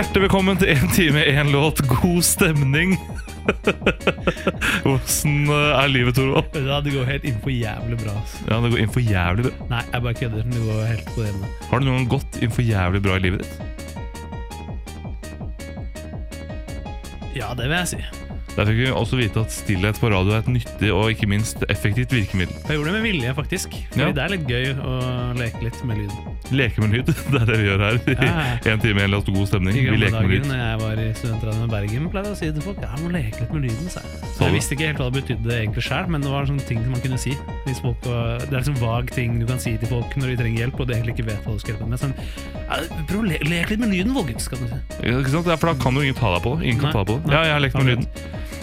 Hjertelig velkommen til En time, én låt, god stemning. Hvordan eh, er livet, Torvald? Ja, det går helt innenfor jævlig bra. Altså. Ja, Det går inn for jævlig bra. Nei, jeg bare kødder. Det går helt på det. Har du noen gang gått inn for jævlig bra i livet ditt? Ja, det vil jeg si. Der fikk vi også vite at stillhet på radio er et nyttig og ikke minst effektivt virkemiddel. Jeg gjorde det med vilje, faktisk. Fordi Ja. det er litt gøy å leke litt med lyden. Leke med lyd, det er det vi gjør her. Ja. I en time, én låt, god stemning. I gamle dager når jeg var i studentradioen i Bergen, pleide jeg å si til folk ja, jeg må leke litt med lyden. jeg. Så Så jeg visste ikke helt hva det betydde egentlig sjøl, men det var sånne ting som man kunne si. Hvis folk var, det er liksom vag ting du kan si til folk når de trenger hjelp, og de egentlig ikke vet hva du skal hjelpe dem med. Sånn, ja, prøv å le leke litt med lyden, folkens, kan du si. Ja, Ikke sant? For da kan jo ingen ta deg på det. Ingen kan Nei, ta deg på det. Ja, jeg har lekt med lyden.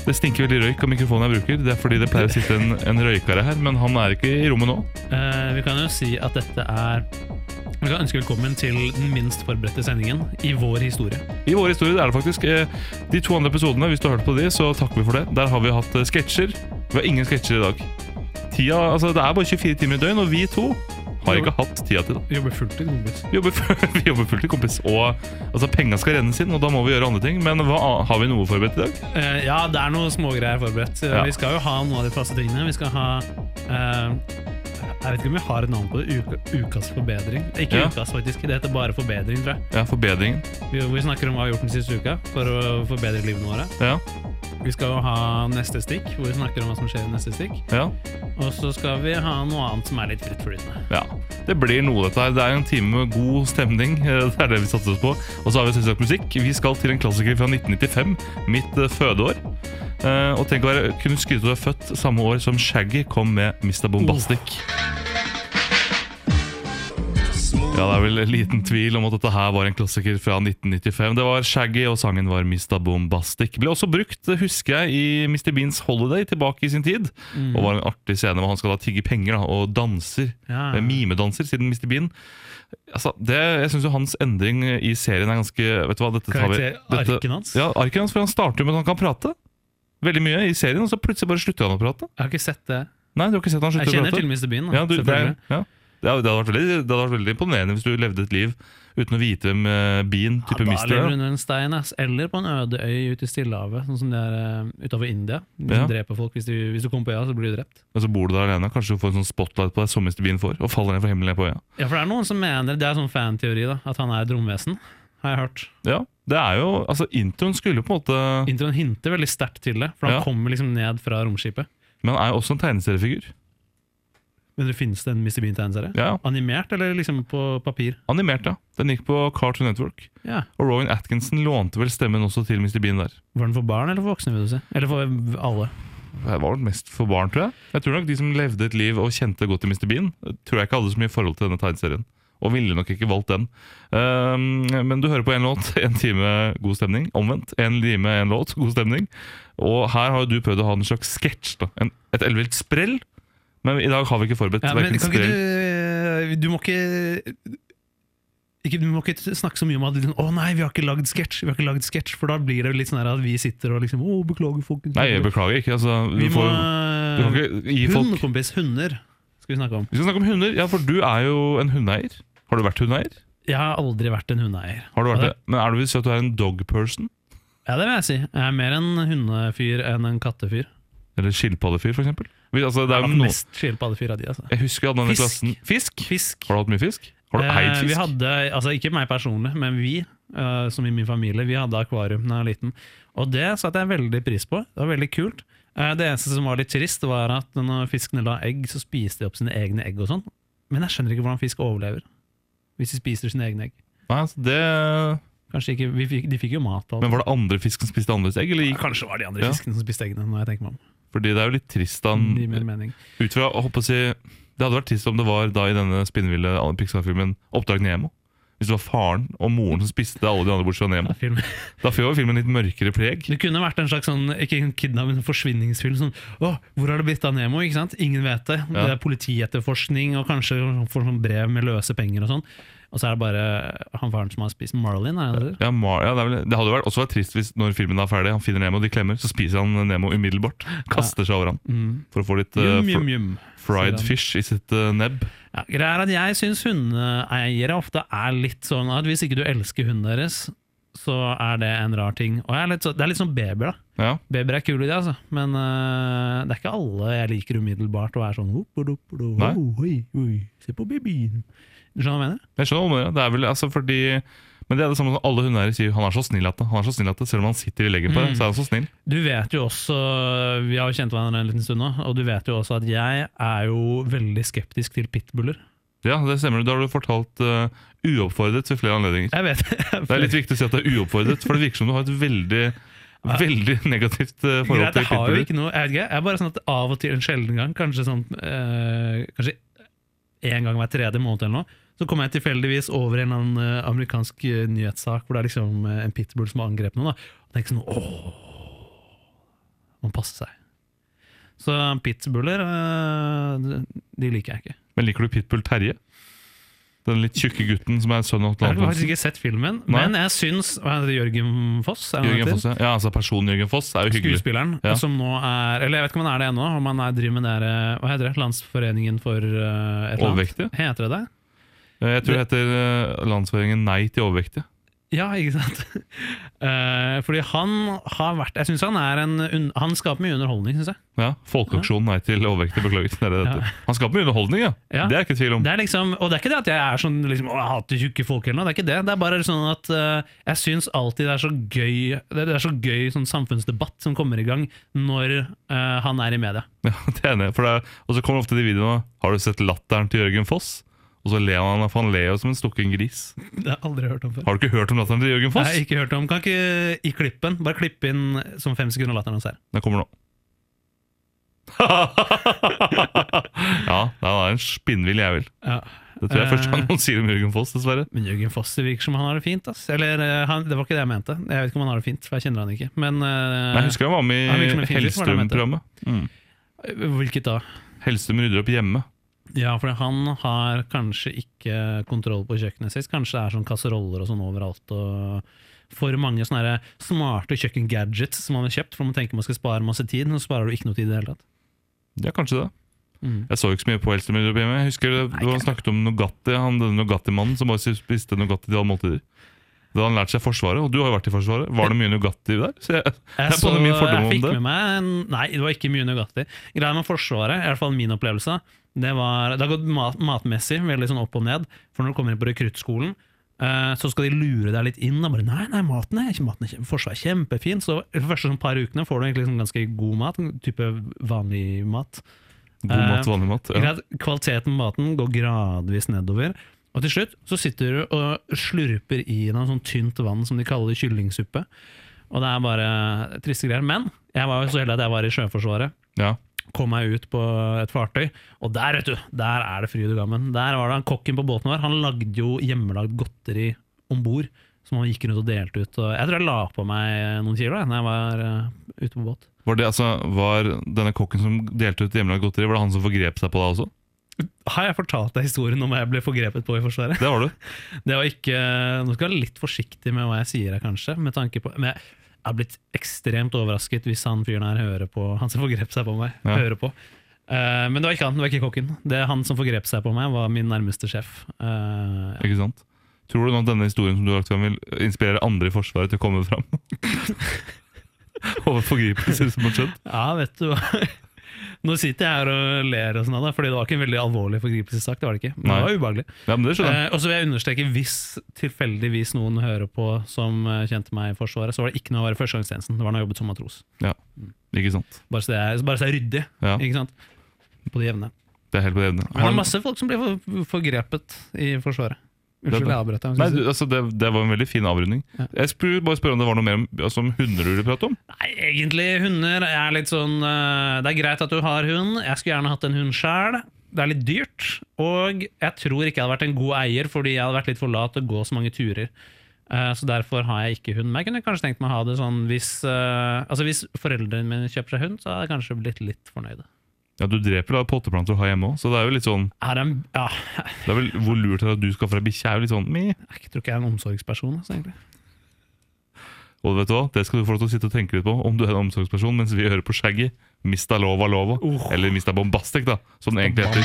Det stinker veldig røyk av mikrofonen jeg bruker. Det er fordi det pleier å sitte en, en røykare her, men han er ikke i rommet nå. Eh, vi kan jo si at dette er Vi kan ønske velkommen til den minst forberedte sendingen i vår historie. I vår historie det er det faktisk eh, de to andre episodene. Hvis du har hørt på de, så takker vi for det. Der har vi hatt eh, sketsjer. Vi har ingen sketsjer i dag. Tida, altså Det er bare 24 timer i døgn, og vi to har ikke hatt tida til det. Jobber fulltid, kompis. Vi jobber, vi jobber fulltid, kompis. Og altså, penga skal rennes inn, og da må vi gjøre andre ting. Men hva, har vi noe forberedt i dag? Uh, ja, det er noen smågreier forberedt. Eh, Ja. Vi skal jo ha noen av de faste tingene. Vi skal ha uh, Jeg vet ikke om vi har et navn på det. Uka, ukas forbedring. Ikke Ja. ukas, faktisk. Det heter bare forbedring, tror jeg. Ja, forbedring. Vi, vi snakker om hva vi har gjort den siste uka for å forbedre livene våre. Ja, Vi skal jo ha neste stikk, hvor vi snakker om hva som skjer i neste stikk. ja, Og så skal vi ha noe annet som er litt frittflytende. ja. Det blir noe, dette her. Det er en time med god stemning. Det er det vi satser på. Og så har vi selvsagt musikk. Vi skal til en klassiker fra 1995, mitt eh, fødeår. Eh, og tenk å være, kunne skryte av å være født samme år som Shaggy kom med Mr. Bombastic. Ja, Det er vel liten tvil om at dette her var en klassiker fra 1995. Det var Shaggy, og sangen var Mista Bombastic. Ble også brukt, husker jeg, i Mr. Beans Holiday tilbake i sin tid. Og var en artig scene hvor han skal da tigge penger da, og danser. Ja. Eh, Mimedanser, siden Mr. Bean. Altså, det, jeg syns hans endring i serien er ganske Vet du hva, dette tar vi dette, arken hans? Ja, arken hans, for han starter jo med at han kan prate. Veldig mye i serien, og så plutselig bare slutter han å prate. Jeg har ikke sett det. Nei, du har ikke sett han slutter å prate. Jeg kjenner til Mr. Bean. Da, Ja, du, selvfølgelig. Det, hadde- det, hadde vært veldig, det hadde vært veldig imponerende hvis du levde et liv uten å vite hvem eh, Bean, Ja, type da mister lever er. du under en stein, ass. eller på en øde øy ute i Stillehavet, sånn som det er uh, utenfor India. De som Ja. dreper folk. Hvis du, hvis du kommer på øya, så blir du drept. Og så bor du der alene. Kanskje du får en sånn spotlight på deg som Mr. Bean får, og faller ned fra himmelen på øya. Ja, for det er noen som mener, det er sånn fanteori, da, at han er et romvesen. Har jeg hørt. Ja, det er jo, altså Introen skulle jo på en måte Introen hinter veldig sterkt til det, for han Ja. kommer liksom ned fra romskipet. Men han er jo også en tegneseriefigur. Men det finnes det en Mr. Bean-tegneserie? Ja, Animert, eller liksom på papir? Animert, ja. Den gikk på Cartoon Network. Ja. Og Rowan Atkinson lånte vel stemmen også til Mr. Bean der. Var den for barn eller for voksne, vil du si? Eller for alle? Det var vel mest for barn, tror jeg. Jeg tror nok De som levde et liv og kjente godt til Mr. Bean, tror jeg ikke hadde så mye forhold til denne tegneserien. Og ville nok ikke valgt den. Um, men du hører på én låt, én time god stemning. Omvendt. Én time, én låt, god stemning. Og her har du prøvd å ha en slags sketsj. Et ellevilt sprell. Men i dag har vi ikke forberedt Ja, kan ikke du Du må ikke ikke, du må ikke snakke så mye om at liksom, 'Å nei, vi har ikke lagd sketsj', vi har ikke lagd sketsj, for da blir det litt sånn at vi sitter og liksom 'Å, beklager, folkens'. Nei, jeg beklager ikke. Altså, vi får må får, kan ikke gi folk Hund, kompis. Hunder skal vi snakke om. Vi skal snakke om hunder. Ja, for du er jo en hundeeier. Har du vært hundeeier? Jeg har aldri vært en hundeeier. Har du vært det? Men er du vil si at du er en dog person? Ja, det vil jeg si. Jeg er mer en hundefyr enn en kattefyr. Eller skilpaddefyr, for eksempel? Vi- Altså, det er jo noe, mest fire av de, altså. jeg husker vi hadde denne Fisk. klassen Fisk? Fisk. Har du hatt mye fisk? Har du Eh, eid Vi hadde, altså Ikke meg personlig, men vi, uh, som i min familie, vi hadde akvarium da jeg var liten. Og det satte jeg veldig pris på. Det var veldig kult. Uh, Det eneste som var litt trist, var at når fiskene la egg, så spiste de opp sine egne egg og sånn. Men jeg skjønner ikke hvordan fisk overlever hvis de spiser sine egne egg. Nei, altså, det... Kanskje ikke, vi fikk, De fikk jo mat. alt. Men var det andre fisk som spiste andres egg? Eller Ja. Kanskje var det de andre Ja. fiskene som spiste eggene. når jeg tenker meg om. Fordi det er jo litt trist da han. Ut fra å håpe å si Det hadde vært trist om det var da i denne spinnville Pixar-filmen Oppdrag Nemo. Hvis det var faren og moren som spiste alle de andre bortsett fra Nemo. Ja, film. Da får filmen litt mørkere preg. Det kunne vært en slags sånn, ikke en kidnap, men en forsvinningsfilm. Sånn, å, hvor har det blitt av Nemo? ikke sant? Ingen vet det. Det er politietterforskning, og kanskje får sånn brev med løse penger og sånn. Og så er det bare han faren som har spist Marlin. Er det? Ja, Mar ja, det, vel, det hadde vært, også vært trist hvis når filmen er ferdig, han finner Nemo, de klemmer, så spiser han Nemo umiddelbart. Kaster seg over han Mm. for å få litt uh, yum, yum, jum. fried fish i sitt uh, nebb. Ja, greia er at jeg syns hundeeiere ofte er litt sånn at hvis ikke du elsker hunden deres, så er det en rar ting. Og jeg er så, det er litt sånn babyer, da. Ja, Babyer er kule, de, altså. Men uh, det er ikke alle jeg liker umiddelbart og er sånn «Opp, opp, opp, opp, Nei. oi, oi, Se på babyen. Du skjønner hva jeg mener? jeg skjønner hva du mener. Det er vel altså fordi Men det er det samme som alle hundeeiere sier. Han er så snill at det. Han er så snill at det Selv om han sitter i leggen på det, Mm. så er han så snill. Du vet jo også, Vi har jo kjent hverandre en liten stund nå, og du vet jo også at jeg er jo veldig skeptisk til pitbuller. Ja, det stemmer. Det har du fortalt uh, uoppfordret ved flere anledninger. Jeg vet Det er litt viktig å si at det er uoppfordret, for det virker som du har et veldig Veldig negativt eh, forhold Greit, til jeg har jo ikke noe Jeg vet ikke, jeg er bare sånn at av og til en sjelden gang, kanskje sånn eh, Kanskje én gang hver tredje måned eller noe, så kommer jeg tilfeldigvis over en annen eh, amerikansk eh, nyhetssak hvor det er liksom eh, en pitbull som har angrepet noen, da. og tenker sånn åh, man passer seg. Så pitbuller, de liker jeg ikke. Men liker du Pitbull Terje? Den litt tjukke gutten som er sønn av Jeg har faktisk ikke sett filmen, Nei. men jeg syns hva heter det, Jørgen Foss? Jørgen? Foss, ja. ja, altså Personen Jørgen Foss er jo hyggelig. Skuespilleren Ja. som nå er Eller jeg vet ikke om han er det ennå, om han er, driver med det Hva heter det? Landsforeningen for eh, et eller annet? Overvektige? Heter det det? Eh, Jeg tror det heter landsføringen Landsforeningen Nei til overvektige. Ja, ikke sant? Eh, fordi han har vært Jeg synes han er en Han skaper mye underholdning, syns jeg. Ja, Folkeaksjonen Nei til overvektige, beklager. Det det det. Han skaper mye underholdning, ja. Ja. Det er ikke tvil om. Det er liksom, og det er ikke det at jeg er sånn liksom, «Å, jeg hater tjukke folk eller noe. Det er ikke det. Det er bare sånn at eh, jeg syns alltid det er så gøy Det er så gøy sånn samfunnsdebatt som kommer i gang når eh, han er i media. Ja, det er enig. For det er, og så kommer ofte de videoene Har du sett latteren til Jørgen Foss? Og så ler han, for han ler jo som en stukken gris. Det har jeg aldri hørt om før. Har du ikke hørt om latteren til Jørgen Foss? Har ikke hørt om Kan ikke i klippen Bare klippe inn som fem sekunder latteren hans her. Den kommer nå. ja, det er en spinnvill jævel. Ja. Det tror jeg først første gang noen sier om Jørgen Foss, dessverre. Men Jørgen Foss det virker som han har det fint. Ass. Eller eh, han, Det var ikke det jeg mente. Jeg vet ikke om han har det fint, for jeg kjenner han ikke. Men uh, Men jeg husker han var med han i. Hellstrøm-programmet. Mm. hvilket da? Hellstrøm rydder opp hjemme. Ja, for han har kanskje ikke kontroll på kjøkkenet sitt. Kanskje det er sånn kasseroller og sånn overalt. og For mange sånne smarte kjøkkengadgets som man har kjøpt, for man tenker man skal spare masse tid, så sparer du ikke noe tid i det hele tatt. Ja, kanskje det. Mm. Jeg så ikke så mye på Hellstrøm rydder. Jeg husker det, Nei, snakket om Nugatti, han denne Nugatti-mannen som bare spiste Nugatti til alle måltider. Da hadde han lært seg Forsvaret, og du har jo vært i Forsvaret. Var det mye Nugatti der? Så jeg, Jeg, er så, jeg fikk med meg en, Nei, det var ikke mye Nugatti. Greia med Forsvaret, i hvert fall min opplevelse, det, var, det har gått mat, matmessig veldig sånn opp og ned. For når du kommer inn på rekruttskolen, uh, så skal de lure deg litt inn. Og bare, nei, nei, maten er ikke maten er Forsvaret er kjempefin. Så de første sånn par ukene får du egentlig sånn ganske god mat. Type vanlig mat. god mat, Eh, vanlig mat. Ja. Uh, Kvaliteten på maten går gradvis nedover. Og til slutt så sitter du og slurper i noe sånn tynt vann som de kaller kyllingsuppe. Og det er bare triste greier. Men jeg var jo så heldig at jeg var i Sjøforsvaret. Ja. Kom meg ut på et fartøy, og der vet du, der er det fryd og gammen. Der var det han Kokken på båten vår Han lagde jo hjemmelagd godteri om bord. Som han gikk rundt og delte ut. Og jeg tror jeg la på meg noen kilo da når jeg var uh, ute på båt. Var, det, altså, var denne kokken som delte ut hjemmelagd godteri, var det han som forgrep seg på deg også? Har jeg fortalt deg historien om hva jeg ble forgrepet på i Forsvaret? Det har du. Det var ikke, Nå skal jeg være litt forsiktig med hva jeg sier her, kanskje. Med tanke på, men jeg har blitt ekstremt overrasket hvis han fyren her hører på Han som forgrep seg på meg, Ja. hører på. Uh, men det var ikke han, det var ikke kokken. Det Han som forgrep seg på meg, var min nærmeste sjef. Uh, ja. Ikke sant? Tror du nå at denne historien som du har lagt frem vil inspirere andre i Forsvaret til å komme fram? Over forgripelser som har skjedd? ja, vet du hva. Nå sitter jeg her og ler, og sånn, da, Fordi det var ikke en veldig alvorlig forgripelsessak. Det var det ikke, men Nei. det var ubehagelig. Ja, men det skjønner jeg. Eh, og så vil jeg understreke, hvis tilfeldigvis noen hører på som eh, kjente meg i Forsvaret, så var det ikke noe å være førstegangstjenesten. Det var noe å jobbet som matros. Ja, Ikke sant? Bare så det er, bare så det er ryddig. Ja, Ikke sant? På det jevne. det er helt på det jevne. Men det er masse folk som blir forgrepet i Forsvaret. Unnskyld, Det- jeg avbrøt deg. Nei, du, altså det, det var en veldig fin avrunding. Ja. Jeg skulle bare spørre om det var noe mer om, altså, om hunder du ville prate om. Nei, egentlig hunder er litt sånn uh, Det er greit at du har hund. Jeg skulle gjerne hatt en hund sjæl. Det er litt dyrt, og jeg tror ikke jeg hadde vært en god eier fordi jeg hadde vært litt for lat til å gå så mange turer. Eh, så derfor har jeg ikke hund. Men jeg kunne kanskje tenkt meg å ha det sånn hvis, uh, altså hvis foreldrene mine kjøper seg hund, så hadde jeg kanskje blitt litt fornøyde. Ja, Du dreper da potteplanter du har hjemme òg, så det er jo litt sånn Er en, ja, Det er vel Hvor lurt er det at du skaffer deg bikkje, er jo litt sånn meh. jeg tror ikke jeg er en omsorgsperson. Altså, egentlig. Og vet du hva, det skal du få lov til å sitte og tenke litt på om du er en omsorgsperson mens vi hører på Shaggy. Mista lova lova. Oh. Eller Mista Bombastic, da, som den egentlig heter.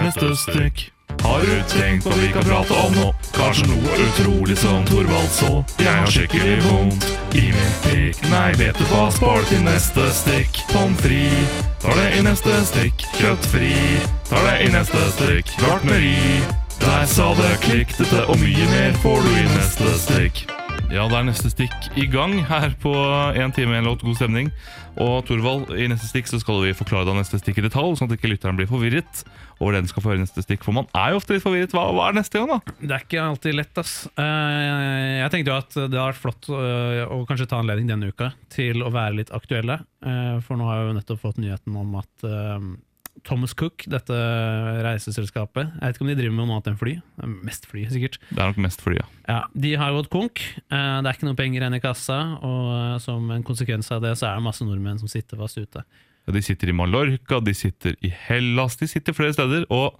Neste stikk. Har du tenkt på vi kan prate om nå? Kanskje noe utrolig som Thorvald så? Jeg har skikkelig vondt i min pikk. Nei, vet du hva, spar til neste stikk. Pommes frites, tar det i neste stikk. Kjøttfri, tar det i neste stikk. Gartneri, der sa det klikk. Dette og mye mer får du i neste stikk. Ja, det er neste stikk i gang her på én time, én låt, god stemning. Og Torvald, i neste stikk så skal vi forklare deg neste stikk i detalj, sånn at ikke lytteren blir forvirret over den skal få høre neste stikk. For man er jo ofte litt forvirret. Hva, hva er neste gang, da? Det er ikke alltid lett, ass. Eh, Jeg tenkte jo at det hadde vært flott eh, å kanskje ta anledning denne uka til å være litt aktuelle. Eh, For nå har jeg jo nettopp fått nyheten om at Thomas Cook, dette reiseselskapet Jeg vet ikke om de driver med noe annet enn fly. Mest fly, sikkert. Det er nok mest fly, ja. Ja, De har gått konk. Eh, Det er ikke noe penger igjen i kassa, og eh, som en konsekvens av det så er det masse nordmenn som sitter fast ute. Ja, De sitter i Mallorca, de sitter i Hellas, de sitter flere steder. Og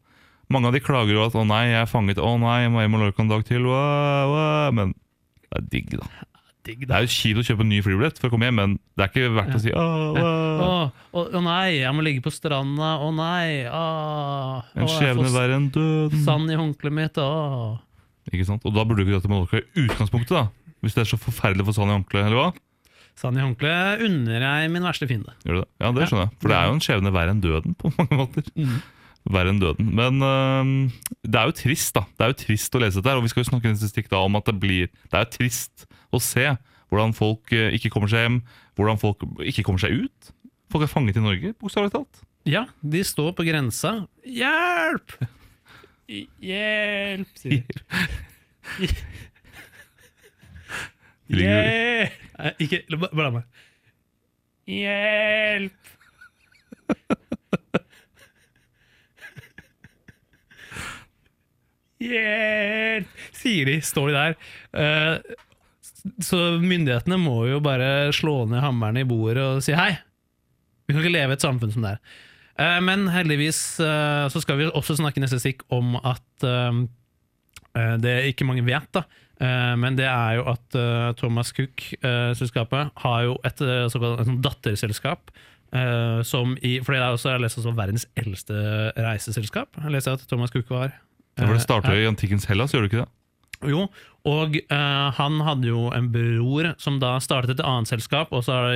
mange av de klager jo at 'å nei, jeg er fanget', 'å nei, jeg må i Mallorca en dag til', wow, wow. men det er digg, da. Digg, Det er jo kjipt å kjøpe en ny flybillett for å komme hjem, men det er ikke verdt å si 'å, åh. Å, å, nei, jeg må ligge på stranda. Å nei. Å, En åh, jeg skjebne får verre enn døden. Sand i håndkleet mitt. Å. Ikke sant? Og da burde du ikke dra til Mallorca i utgangspunktet, da. Hvis det er så forferdelig for sand i håndkleet, eller hva? Sand i håndkleet unner jeg min verste fiende. Gjør du det? Ja, det skjønner jeg. For det er jo en skjebne verre enn døden, på mange måter. Verre enn døden. Men øhm, det er jo trist, da. Det er jo trist å lese dette her. Og vi skal jo snakke i neste stikk da om at det blir Det er jo trist å se hvordan folk eh, ikke kommer seg hjem, hvordan folk ikke kommer seg ut. Folk er fanget i Norge, bokstavelig talt. Ja, de står på grensa. Hjelp! Hjelp, sier de. Hjelp! Nei, Ikke Bare la meg. Hjelp! Hjelp! Sier de, står de der. Eh, så myndighetene må jo bare slå ned hammeren i bordet og si hei. Vi kan ikke leve i et samfunn som det er. Eh, Men heldigvis eh, så skal vi også snakke neste stikk om at eh, det ikke mange vet, da. Men det er jo at Thomas Cook-selskapet har jo et såkalt et datterselskap. Som i, for det er også, jeg leste også verdens eldste reiseselskap. Jeg leste at Thomas Cook var Ja, for det starta i antikkens Hellas, gjør det ikke det? Jo, og eh, han hadde jo en bror som da startet et annet selskap, og så har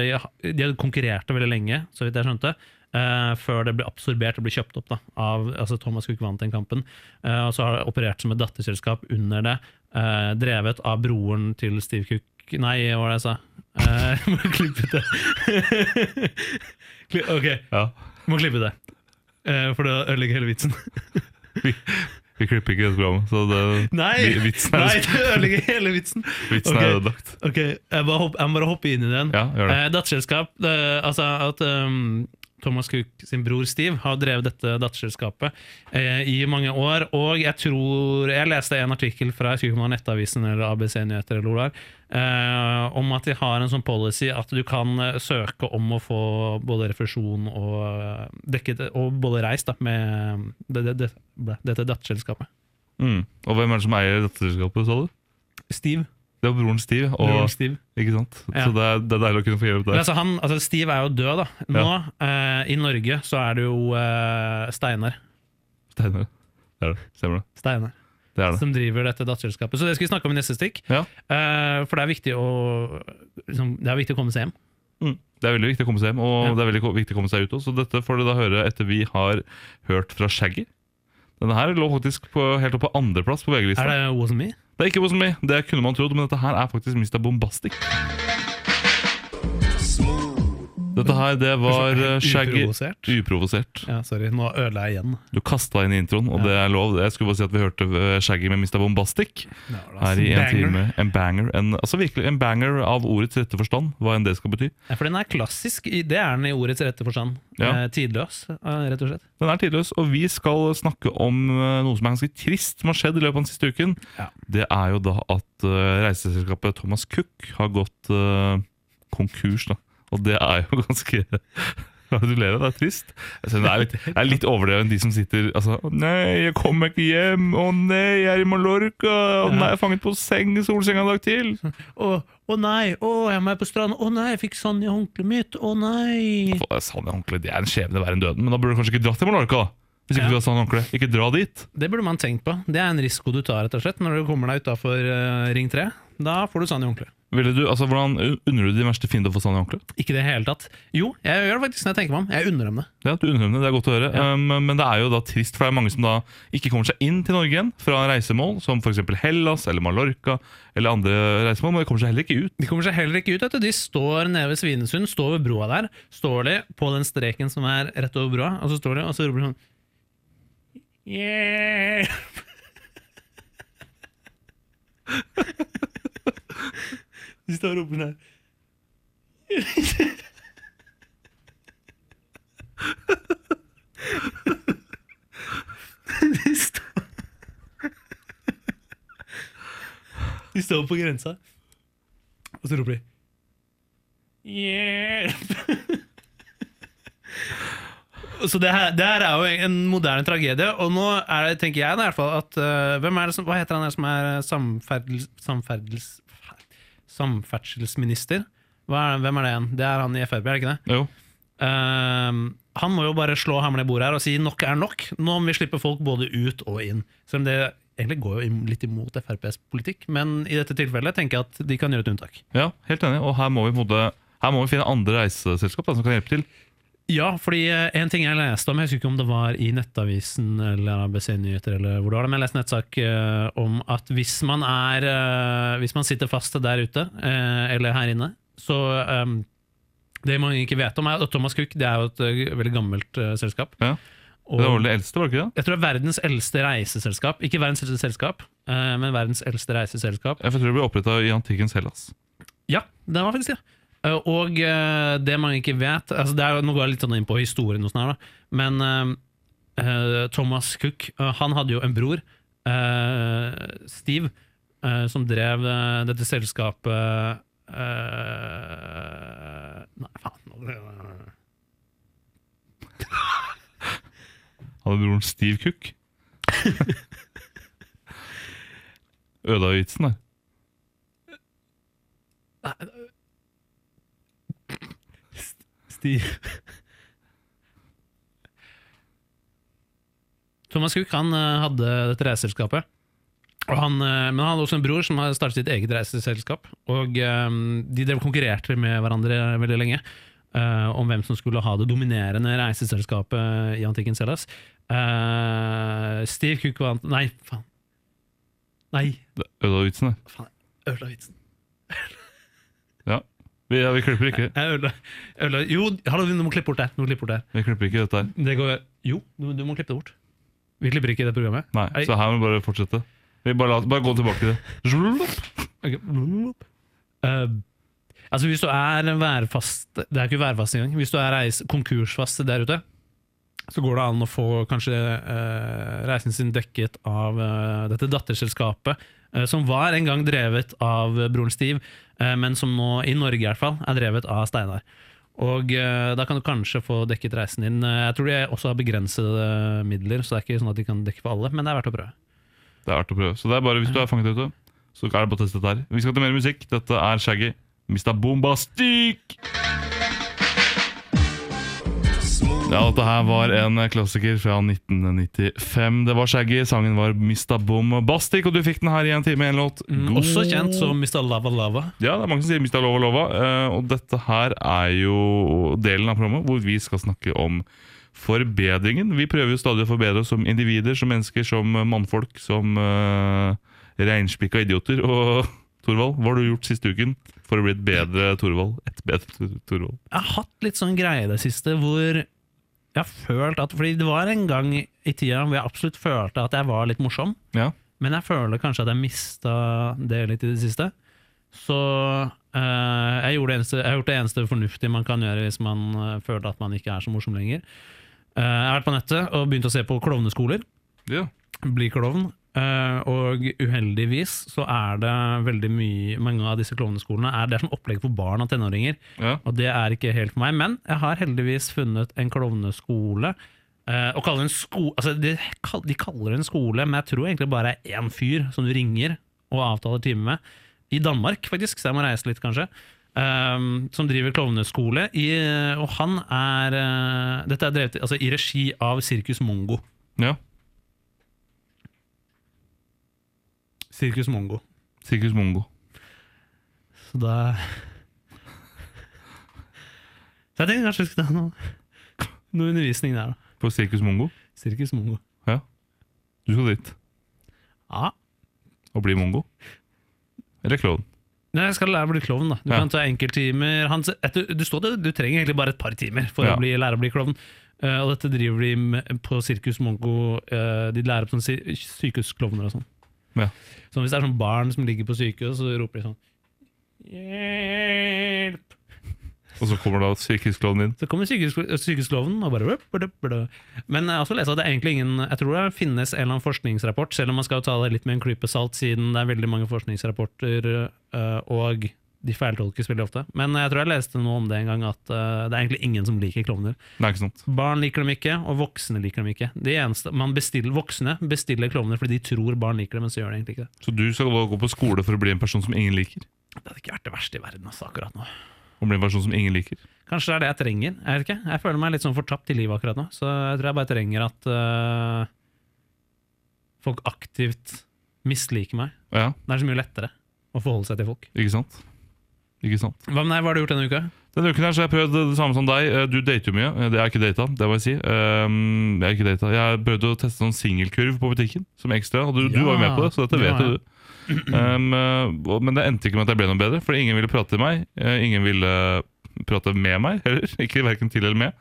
de, de konkurrert veldig lenge, så vidt jeg skjønte, eh, før det ble absorbert og ble kjøpt opp da, av altså Thomas Cook vant den kampen. Eh, og så har det operert som et datterselskap under det, eh, drevet av broren til Steve Cook Nei, hva var det jeg sa? Eh, jeg må klippe det. Ok, Ja. må klippe det. Eh, for det ødelegger hele vitsen. Vi, klipper ikke dette programmet, så det, Nei, vitsen er, nei det ødelegger hele vitsen. vitsen okay. er ødelagt. Ok, jeg, bare hopp, jeg må bare hoppe inn i den. Ja, gjør det. Eh, datterselskap, altså at um, Thomas Cook sin bror Steve har drevet dette datterselskapet eh, i mange år, og jeg tror Jeg leste en artikkel fra jeg ikke Nettavisen eller ABC Nyheter eller hvor eh, om at de har en sånn policy at du kan eh, søke om å få både refusjon og eh, dekket Og både reist da, med det, det, det, dette datterselskapet. Mm. Og hvem er det som eier datterselskapet, sa du? Steve. Det var broren Steve. Og, Broren Steve. Ikke sant? Ja. Så det er, det er deilig å kunne få hjelp der. altså, han, altså Steve er jo død, da. Nå, eh, i Norge, så er det jo eh, Steinar. Steinar. Det er det. Stemmer det. Steinar. Det det. Som driver dette datterselskapet. Så det skal vi snakke om i neste stikk. Ja. Eh, for det er viktig å liksom, Det er viktig å komme seg hjem. Mm. Det er veldig viktig å komme seg hjem, og Ja. det er veldig viktig å komme seg ut også. Så dette får du da høre etter vi har hørt fra Shaggy. Denne her lå faktisk på, helt opp på andreplass på VG-lista. Er det Wasn't Me? Det er ikke Me, det kunne man trodd, men dette her er faktisk Mr. Bombastic. Dette her, det var eh, Shaggy Uprovosert. Uprovosert. Ja, sorry, nå ødela jeg igjen. Du kasta inn introen, og det er lov. Jeg skulle bare si at vi hørte eh, Shaggy med Mr. Bombastic her i en time. En banger. En, altså virkelig en banger av ordets rette forstand, hva enn det skal bety. Ja, for den er klassisk, det er den i ordets rette forstand. Ja. Eh, tidløs, rett og slett. Den er tidløs, og vi skal snakke om noe som er ganske trist som har skjedd i løpet av den siste uken. Ja. Det er jo da at reiseselskapet Thomas Cook har gått konkurs. da Og det er jo ganske du ler av? Det er trist. Det er litt, det er litt overdrevet de som sitter altså, Å nei, jeg kommer ikke hjem. Å nei, jeg er i Mallorca. Å nei, jeg er fanget på seng i solsenga en dag til. Å, å nei, å, jeg med på stranden. Å nei, jeg fikk sand i håndkleet mitt. Å nei. Sand i håndkleet. Det er en skjebne verre enn døden. Men da burde du kanskje ikke dratt til Mallorca. da Hvis ikke Ja. du har sånn håndkle. Ikke dra dit. Det burde man tenkt på. Det er en risiko du tar rett og slett når du kommer deg utafor Ring 3. Da får du sand i håndkleet. Du, altså, hvordan Unner du de verste fiende å få sand i håndkleet? Ikke i det hele tatt. Jo, jeg gjør det faktisk når jeg tenker meg om. Jeg unner dem det. Ja, du unner dem det, det er godt å høre. Ja. Um, men det er jo da trist, for det er mange som da ikke kommer seg inn til Norge igjen fra reisemål, som f.eks. Hellas eller Mallorca eller andre reisemål, men de kommer seg heller ikke ut. De kommer seg heller ikke ut. Vet du. De står nede ved Svinesund, står ved broa der. Står de på den streken som er rett over broa, og så står de og så roper de sånn Yeah! De står roper sånn her. De står De står på grensa, og så roper de Hjelp! Så det her, det her er jo en moderne tragedie, og nå er det, tenker jeg i hvert fall at uh, Hvem er det som, Hva heter han der som er samferdels, samferdels, samferdselsminister? Er, hvem er det igjen? Det er han i Frp, er det ikke det? Jo. Uh, han må jo bare slå hammeren i bordet her og si nok er nok. Nå må vi slippe folk både ut og inn. Selv om det egentlig går jo litt imot FrPs politikk, men i dette tilfellet tenker jeg at de kan gjøre et unntak. Ja, helt enig. Og her må vi, på her må vi finne andre reiseselskap da, som kan hjelpe til. Ja, fordi eh, en ting jeg leste om, jeg husker ikke om det var i Nettavisen eller ABC Nyheter, eller hvor det var men jeg leste nettsak eh, om at hvis man er eh, Hvis man sitter fast der ute, eller her inne, så Det mange ikke vet om, er at Thomas Cook det er jo et veldig gammelt selskap. Ja. Og Det var vel det eldste, var det ikke det? jeg tror det er verdens eldste reiseselskap. Ikke verdens eldste selskap, men verdens eldste reiseselskap. Jeg tror det ble oppretta i antikkens Hellas. Ja, det var faktisk det. Eh, Og eh, det man ikke vet altså er, Nå går jeg litt sånn inn på historien, og sånn her men eh, Thomas Cook uh, Han hadde jo en bror, uh, Steve, som drev dette selskapet Nei, faen Hadde broren Steve Cook. Ødela vitsen der. Steve Thomas Cook han eh, hadde dette reiseselskapet. Og han, eh, men han hadde også en bror som hadde startet sitt eget reiseselskap. Og eh, De drev konkurrerte med hverandre veldig lenge eh, om hvem som skulle ha det dominerende reiseselskapet i antikkens Hellas. Eh, Steve Cook vant Nei, faen. Nei, Ødela vitsen det. faen. Ødela vitsen. Ja. Vi, ja, vi klipper ikke. Jeg jeg ødela Jo, hallo, du må klippe bort det. Du må klippe bort det. Vi klipper ikke dette her. Det går Jo, du, du må klippe det bort. Vi klipper ikke det programmet. Nei. Så her må vi bare fortsette. Vi bare, la, bare gå tilbake til det. Eh, altså Hvis du er værfast Det er ikke værfast engang. Hvis du er reis, konkursfast der ute, så går det an å få kanskje eh, reisen sin dekket av eh, dette datterselskapet, eh, som var en gang drevet av broren Steve, eh, men som nå, i Norge i hvert fall, er drevet av Steinar. Og eh, Da kan du kanskje få dekket reisen din. Eh, Jeg tror de også har begrensede midler, så det er ikke sånn at de kan dekke for alle, men det er verdt å prøve. Det er verdt å prøve. Så det er bare hvis du er fanget ute, så er det bare å teste dette her. Vi skal til mer musikk. Dette er Shaggy. Mr. Bombastic! Ja, dette her var en klassiker fra 1995. Det var Shaggy, sangen var Mista Bom Bastik, og du fikk den her i en time, en låt. Mm, Også kjent som Mista Lava Lava. Ja, det er mange som sier Mista Lova Lova. eh, Og dette her er jo delen av programmet hvor vi skal snakke om forbedringen. Vi prøver jo stadig å forbedre oss som individer, som mennesker, som mannfolk, som uh, reinspikka idioter. Og Torvald? Hva har du gjort siste uken for å bli et bedre Torvald? Et bedre Tor- Torvald. Jeg har hatt litt sånn greie i det siste hvor jeg har følt at Fordi det var en gang i tida hvor jeg absolutt følte at jeg var litt morsom. Ja. Men jeg føler kanskje at jeg mista det litt i det siste. Så eh, jeg, det eneste, jeg har gjort det eneste fornuftige man kan gjøre hvis man eh, føler at man ikke er så morsom lenger. Uh, jeg har vært på nettet og begynt å se på klovneskoler. ja. Bli klovn. Eh, og uheldigvis så er det veldig mye Mange av disse klovneskolene er, det er sånn opplegg for barn og tenåringer. ja. Og det er ikke helt for meg, men jeg har heldigvis funnet en klovneskole. Uh, og kaller en sko altså de, de kaller det en skole, men jeg tror egentlig bare er én fyr som du ringer og avtaler time med. I Danmark, faktisk, så jeg må reise litt, kanskje. Um, som driver klovneskole. I, og han er uh, Dette er drevet altså, i regi av Sirkus Mongo. ja. Sirkus Mongo. Sirkus Mongo. Så da Så jeg tenkte kanskje vi skulle ta noe, noe undervisning der, da. På Sirkus Mongo. Sirkus Mongo. Du skal dit Ja. og bli mongo. Eller klovn. Nei, jeg skal lære å bli klovn. da Du Ja. kan ta enkelttimer Han- etter- Du, står det, du trenger egentlig bare et par timer for Ja. å bli, lære å bli klovn. Eh, og dette driver de med på Sirkus Mongo. eh, de lærer opp sånne sy- sykehusklovner og sånn. Ja. Så hvis det er sånn barn som ligger på sykehus, så roper de sånn Hjelp! Og så kommer da sykehuskloven inn Så kommer sykehuskloven sykehusklovnen og bare. Men jeg har også lest at det er egentlig ingen Jeg tror det finnes en eller annen forskningsrapport, selv om man skal ta det litt med en klype salt, siden det er veldig mange forskningsrapporter, øh, og de feiltolkes veldig ofte. Men jeg tror jeg leste noe om det en gang, at uh, det er egentlig ingen som liker klovner. Nei, ikke sant. Barn liker dem ikke, og voksne liker dem ikke. De eneste, man bestiller, voksne bestiller klovner fordi de tror barn liker dem, men så gjør de egentlig ikke det. Så du skal gå på skole for å bli en person som ingen liker? Det hadde ikke vært det verste i verden altså, akkurat nå. Å bli en person som ingen liker? Kanskje det er det jeg trenger. Jeg vet ikke. Jeg føler meg litt sånn fortapt i livet akkurat nå. Så jeg tror jeg bare trenger at uh, folk aktivt misliker meg. Ja, Det er så mye lettere å forholde seg til folk. ikke sant? Ikke sant. Hva deg, hva har du gjort denne uka? Denne uken her så har jeg prøvd det samme som deg. Eh, Du dater jo mye. Eh, Det er ikke data, det må jeg si. Um, jeg er ikke data. Jeg prøvde å teste sånn singelkurv på butikken som ekstra. Du, du var jo med på det, så dette det vet ja, jo du. Um, men det endte ikke med at jeg ble noe bedre, for ingen ville prate til meg. Ingen ville prate med meg heller. Ikke verken til eller med.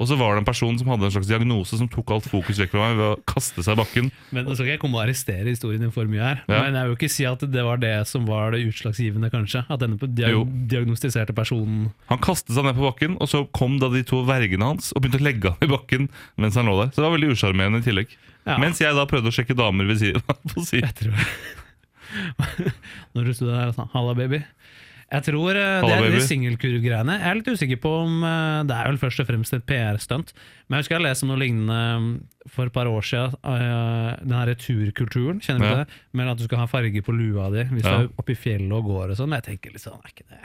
Og så var det en person som hadde en slags diagnose som tok alt fokus vekk fra meg ved å kaste seg i bakken. Men Nå skal ikke jeg komme og arrestere historien din for mye her, Ja. men jeg vil jo ikke si at det var det som var det utslagsgivende, kanskje. At denne diag diagnostiserte personen Han kastet seg ned på bakken, og så kom da de to vergene hans og begynte å legge ham i bakken mens han lå der. Så det var veldig usjarmerende i tillegg. Ja. Mens jeg da prøvde å sjekke damer ved siden av. Når du sto der og sa 'halla, baby'. Jeg tror Hello, det er de singelkurv-greiene. Jeg er litt usikker på om eh, Det er vel først og fremst et PR-stunt. Men jeg husker jeg leste om noe lignende um, for et par år siden. eh, Den her turkulturen, kjenner du Ja. det? Men at du skal ha farge på lua di hvis Ja. du er oppe i fjellet og går og sånn. Jeg tenker litt sånn, er ikke det,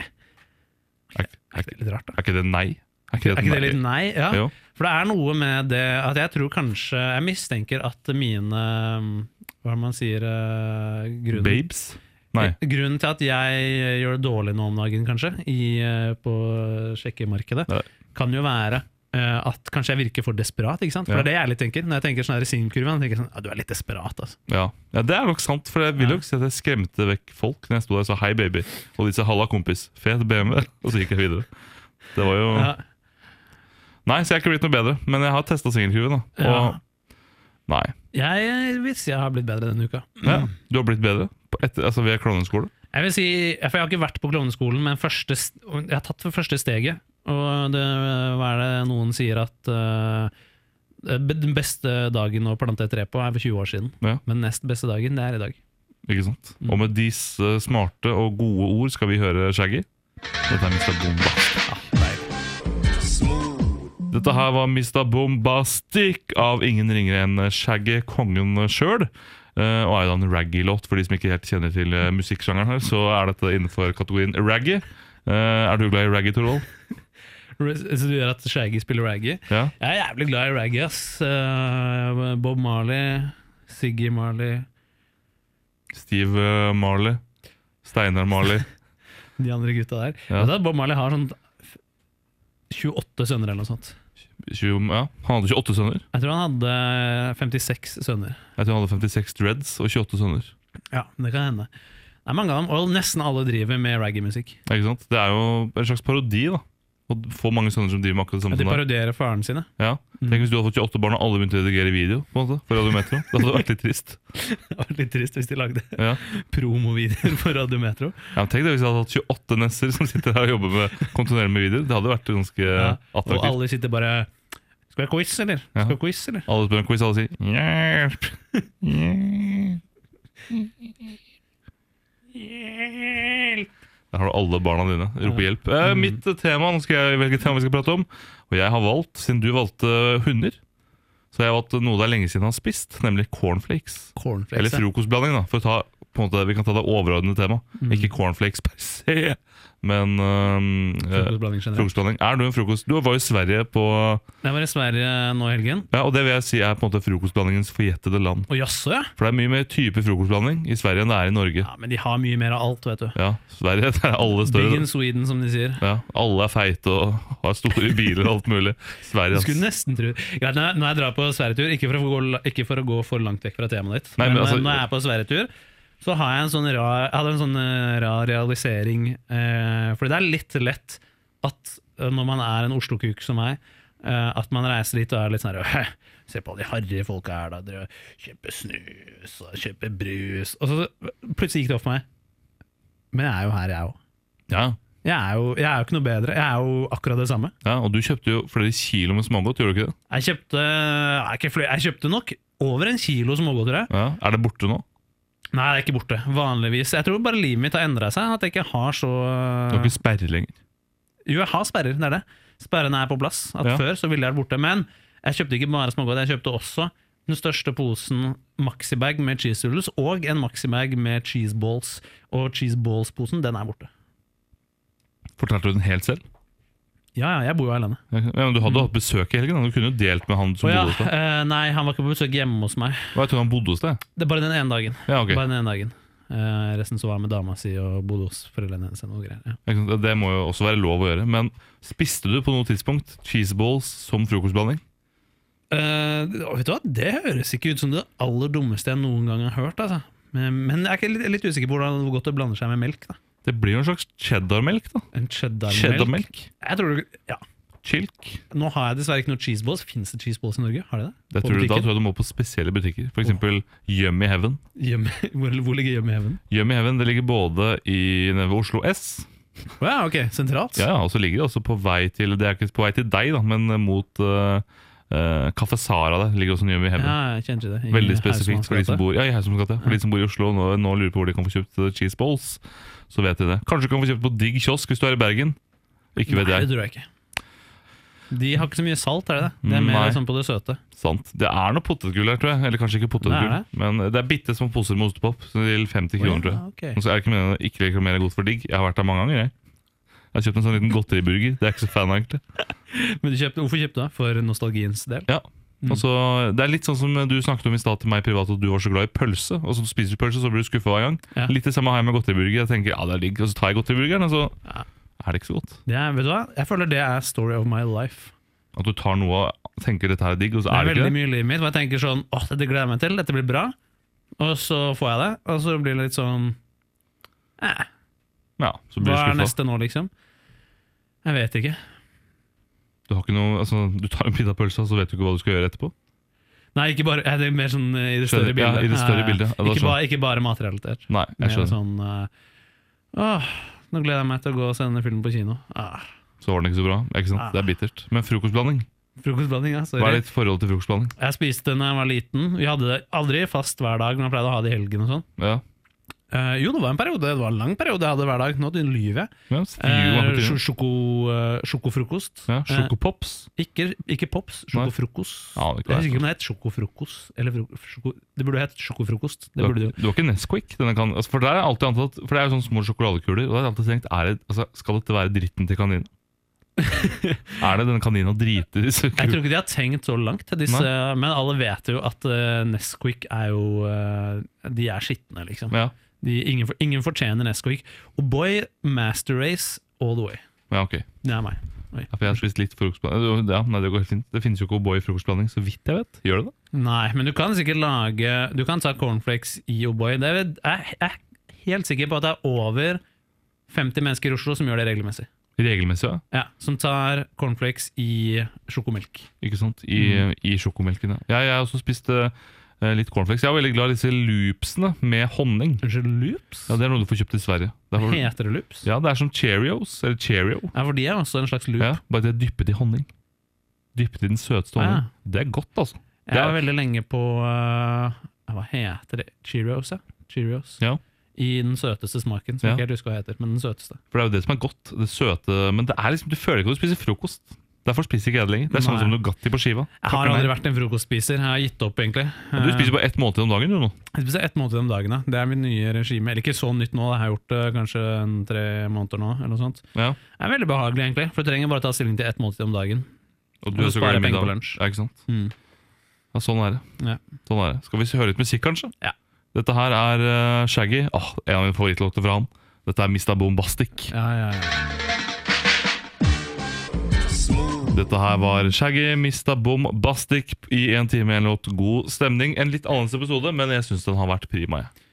Er, er ikke det litt rart, da? er ikke det nei? Er ikke det, Er ikke det et litt nei? Ja. Jo. For det er noe med det at jeg tror kanskje Jeg mistenker at mine Hva er det man sier grunnen, Babes? Nei. grunnen til at jeg gjør det dårlig nå om dagen, kanskje, i, uh, på sjekkemarkedet, Nei. kan jo være uh, at kanskje jeg virker for desperat. ikke sant? For Ja. det er det jeg litt tenker. Når jeg tenker sånn singelkurven, tenker jeg sånn, ja, du er litt desperat. altså. Ja. ja, det er nok sant. For jeg vil Ja. jo ikke si at jeg skremte vekk folk når jeg sto der og sa hei, baby. Og de sa halla, kompis. Fet BMW. Og så gikk jeg videre. Det var jo Ja. Nei, så jeg har ikke blitt noe bedre. Men jeg har testa singelkurven, da. Ja. Og nei. Jeg vil si jeg har blitt bedre denne uka. Ja, du har blitt bedre etter, altså ved klovneskole? Jeg vil si, for jeg har ikke vært på klovneskolen, men første, jeg har tatt for første steget. Og det, hva er det noen sier at uh, den beste dagen å plante et tre på er for 20 år siden. Ja. Men nest beste dagen, det er i dag. Ikke sant? Mm. Og med disse smarte og gode ord skal vi høre Shaggy. Dette er Mr. Bombastic. Dette her var Mr. Bombastic av ingen ringere enn Shaggy, kongen sjøl. Uh, og er jo da en raggy-låt, for de som ikke helt kjenner til uh, musikksjangeren her, så er dette innenfor kategorien raggy. Eh, er du glad i raggy, Torvald? Så du gjør at Shaggy spiller raggy? Ja? Jeg er jævlig glad i raggy, ass. Eh, Bob Marley, Siggy Marley, Steve Marley. Steinar Marley. de andre gutta der. Ja. Bob Marley har sånn 28 sønner eller noe sånt. 20, ja, han hadde 28 sønner. Jeg tror han hadde 56 sønner. Jeg tror han hadde 56 dreads og 28 sønner. Ja, det kan hende. Det er mange av dem, og nesten alle driver med raggy-musikk. Ikke sant? Det er jo en slags parodi, da. Å få mange sønner som driver med akkurat det samme Ja, De parodierer faren sine. Ja. Tenk hvis du hadde fått 28 barn og alle begynte å redigere video på en måte, for Radio Metro. Det hadde vært litt trist. Det hadde vært litt trist hvis de lagde Ja. promovideoer for Radio Metro. Ja, men tenk det hvis jeg hadde hatt 28 nesser som sitter her og jobber med kontinuerlig med videoer. Det hadde vært ganske Ja. Og alle sitter bare Skal vi ha quiz, eller? Ja. Skal vi ha quiz, eller? Alle spør om quiz, alle sier hjelp. Der har du alle barna dine. Roper hjelp. Eh, Mm. mitt tema, nå skal jeg velge tema vi skal prate om. Og jeg har valgt, siden du valgte hunder, så har jeg valgt noe det er lenge siden jeg har spist, nemlig cornflakes. Cornflakes. Eller ja. frokostblanding, da. For å ta, på en måte, vi kan ta det overordnede temaet. Mm. Ikke cornflakes per se, men eh, Frokostblanding generelt. frokostblanding. Er du en frokost... Du var jo i Sverige på Jeg var i Sverige nå i helgen. Ja, og det vil jeg si er på en måte frokostblandingens forjettede land. Og jasså, ja? For det er mye mer type frokostblanding i Sverige enn det er i Norge. ja! Men de har mye mer av alt, vet du. Ja, Sverige det er alle Big in Sweden, som de sier. Ja, alle er feite og har store biler og alt mulig. Sverige, skulle nesten tro Greit, når jeg, når jeg drar på sverigetur, ikke, for å gå- ikke for å gå for langt vekk fra temaet ditt, Nei, men, men altså- når jeg er på sverigetur, så har jeg en sånn rar, hadde en sånn eh, rar realisering. Eh, fordi det er litt lett at eh, når man er en Oslo-kuk som meg, eh, at man reiser dit og er litt sånn her Se på alle de harry folka her, da. Dere kjøper snus og kjøper brus. Og så plutselig gikk det opp for meg. Men jeg er jo her, jeg òg. Ja, Jeg, er jo- jeg er jo ikke noe bedre. Jeg er jo akkurat det samme. ja, og du kjøpte jo flere kilo med smågodt, gjorde du ikke det? Jeg kjøpte, jeg kjøpte nok over en kilo smågodt, tror jeg. Ja, Er det borte nå? Nei, det er ikke borte. Vanligvis. Jeg tror bare livet mitt har endra seg. At jeg ikke har så Du har ikke sperrer lenger. Jo, jeg har sperrer, det er det. Sperrene er på plass. At Ja. Før så ville jeg vært borte. Men jeg kjøpte ikke bare smågodt, jeg kjøpte også den største posen Maxibag med cheese rulles, og en Maxibag med cheese balls. Og cheese balls-posen, den er borte. Fortalte du den helt selv? Ja, ja, jeg bor jo alene. Ja, men Du hadde hatt besøk i helgen. Du kunne jo delt med han som oh, ja, bodde hos deg. Uh, nei, han var ikke på besøk hjemme hos meg. Hva, jeg tror han bodde hos deg. Det er bare den ene dagen. Ja, ok. Bare den ene dagen. Uh, resten så var jeg med dama si og bodde hos foreldrene hennes. og greier, Ja. Det må jo også være lov å gjøre. Men spiste du på noe tidspunkt cheeseballs som frokostblanding? Uh, vet du hva, Det høres ikke ut som det aller dummeste jeg noen gang har hørt. Altså. Men, men jeg er litt, litt usikker på hvordan, hvor godt det blander seg med melk. da Det blir jo en slags cheddarmelk, da. En cheddar-melk. Cheddarmelk. Jeg tror, ja. Chilk. Nå har jeg dessverre ikke noe cheeseballs. Fins det cheeseballs i Norge? Har de det? Det tror du, da tror jeg du må på spesielle butikker. F.eks. eksempel Yummy Heaven. Yummy- hvor, hvor ligger Yummy Heaven? Yummy Heaven det ligger både i ved Oslo S, Oh, ja, ok, sentralt. ja, ja, og så ligger det også på vei til Det er ikke på vei til deg, da, men mot uh, Kaffe Sara der ligger også en Yummy Heaven. Ja, jeg kjenner det. I Veldig spesifikt for de som bor Ja, i. For de som bor i Oslo nå, nå lurer på hvor de kan få kjøpt eh, cheese balls, så vet de det. Kanskje du kan få kjøpt på Digg kiosk hvis du er i Bergen. Ikke vet Nei, det tror jeg ikke. De har ikke så mye salt, er det det? Det er mer Nei. sånn på det søte. Sant. Det er noe potetgull her, tror jeg. Eller kanskje ikke potetgull, Det er men det er bitte små poser med ostepop. Så det gjelder 50 kroner, tror jeg. Ja, ok. Så er det ikke meningen å ikke reklamere godt for digg. Jeg har vært der mange ganger. Jeg Jeg har kjøpt en sånn liten godteriburger. Det er jeg ikke så fan av, egentlig. Men du kjøpte, hvorfor kjøpte du det? For nostalgiens del? Ja. Og Altså, det er litt sånn som du snakket om i stad til meg privat, at du var så glad i pølse. Og så spiser du pølse, så blir du skuffa hver gang. Ja. Litt det samme har jeg med godteriburger. Jeg tenker, ja det er digg, og så tar jeg godteriburgeren, og så Ja. er det ikke så godt. Det er, vet du hva? Jeg føler det er story of my life. At du tar noe og tenker dette her er digg, og så er Det er er det ikke veldig det. mye i livet mitt og jeg tenker sånn Åh, dette gleder jeg meg til, dette blir bra. Og så får jeg det, og så blir det litt sånn eh, Ja, så blir Hva er neste nå, liksom? Jeg vet ikke. Du, har ikke noe, altså, du tar en bit av pølsa, så vet du ikke hva du skal gjøre etterpå. Nei, ikke bare, det er mer sånn eh, i det større bildet. ja, i det større ja. bildet. Ja, det Ikke, bare, ikke bare matrelatert. Nei, jeg Mer skjønner. sånn eh, Åh, nå gleder jeg meg til å gå og se denne filmen på kino. Ah, Så var den ikke så bra. Ikke sant? Ah. Det er bittert. Men frokostblanding? frokostblanding, ja. Hva er Sorry. ditt forhold til frokostblanding? Jeg spiste den da jeg var liten. Vi hadde det aldri fast hver dag, men jeg pleide å ha det i helgen og sånn. Ja, Eh, jo, det var en periode, det var en lang periode jeg hadde hver dag. Nå lyver jeg. ja, det? sjoko, eh, sjokofrokost. ja Sjokopops? ikke, ikke pops, sjokofrokost. Ja, Jeg husker ikke om det het sjokofrokost. Eller sjoko, det burde hett sjokofrokost. Det Du burde det jo. du har ikke Nesquik? Kan, altså, for, der er alltid antatt, for det er jo sånne små sjokoladekuler. Og har jeg alltid tenkt, er det, altså, Skal dette være dritten til kaninen? er det denne kanina driter drite i Jeg tror ikke de har tenkt så langt, disse, men alle vet jo at uh, Nesquik er jo De er skitne, liksom. Ja, De, ingen, ingen fortjener Nesquik. Og boy, master race all the way. ja, ok. Det er meg. Ja, for jeg har spist litt frokostblanding. Ja, nei, det går helt fint. Det finnes jo ikke O'boy-frokostblanding, så vidt jeg vet. Gjør det det? Nei, men du kan sikkert lage Du kan ta cornflakes i O'boy. Jeg, jeg er, helt sikker på at det er over 50 mennesker i Oslo som gjør det regelmessig. Regelmessig, ja. Ja, Som tar cornflakes i sjokomelk. Ikke sant? I, i sjokomelken. Ja. Jeg har også spist eh, litt cornflakes. Jeg er veldig glad i disse loopsene med honning. Unnskyld, loops? Ja, Det er noe du får kjøpt i Sverige. Det er, Heter det loops? ja, det er som Cheerios, eller Cheerio. Ja, for de er også en slags loop. Ja, bare det er dyppet i honning. Dyppet i den søteste honning. ja. Det er godt, altså. Jeg var veldig lenge på uh, Hva heter det? Cheerios, ja. Cheerios. Ja. I den søteste smaken, som Ja. jeg ikke helt husker hva heter. Men den søteste. For det er jo det som er godt. Det søte Men det er liksom, du føler ikke at du spiser frokost. Derfor spiser ikke jeg det lenger. Det er sånn som Nugatti på skiva. Jeg har aldri vært en frokostspiser. Jeg har gitt opp, egentlig. Du spiser bare ett måltid om dagen, du nå. Jeg spiser ett måltid om dagen. Ja. Det er mitt nye regime. Eller ikke så nytt nå, jeg har gjort det kanskje en tre måneder nå. eller noe sånt. Ja. Det er veldig behagelig, egentlig. For du trenger bare ta stilling til ett måltid om dagen. Og Og du er så sparer penger på lunsj. Ja, ikke sant? Mm. Ja, sånn er det. Ja. Sånn er det. Skal vi høre litt musikk, kanskje? Ja. Dette her er eh, Shaggy. Åh, en av mine favorittlåter fra han. Dette er Mista Bombastic. Ja, ja, ja. Dette her var Shaggy, Mista Bombastic i en time en låt. God stemning. En litt annerledes episode, men jeg syns den har vært prima. Jeg.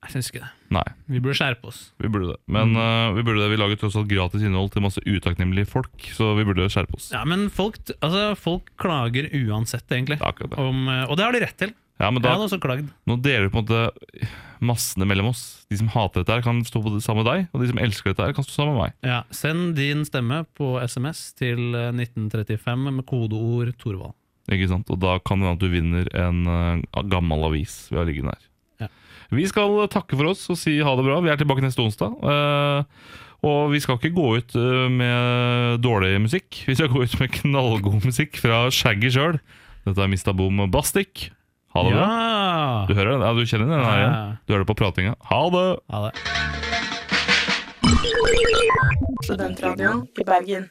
Jeg syns ikke det. Nei, Vi burde skjerpe oss. vi burde det. Men eh, vi burde det. Vi lager tross alt gratis innhold til masse utakknemlige folk, så vi burde skjerpe oss. Ja, Men folk, altså, folk klager uansett, egentlig. Det det. Om, eh, og det har de rett til. Ja, men Jeg da, hadde også klagd. Nå deler vi på en måte massene mellom oss. De som hater dette, her kan stå på det samme med deg, og de som elsker dette, her kan stå sammen med meg. Ja, Send din stemme på SMS til eh, 1935 med kodeord Torvald. Ikke sant? Og da kan det hende at du vinner en eh, gammel avis vi har liggende der. Ja. Vi skal takke for oss og si ha det bra. Vi er tilbake neste onsdag. Eh, og vi skal ikke gå ut eh, med dårlig musikk. Vi skal gå ut med knallgod musikk fra Shaggy sjøl. Dette er Mista Boom Bastic. Ha det bra. Du hører den? Ja, du kjenner den her igjen? Ja. Du hører det på pratinga. Ha det! Ha det. Studentradioen i Bergen.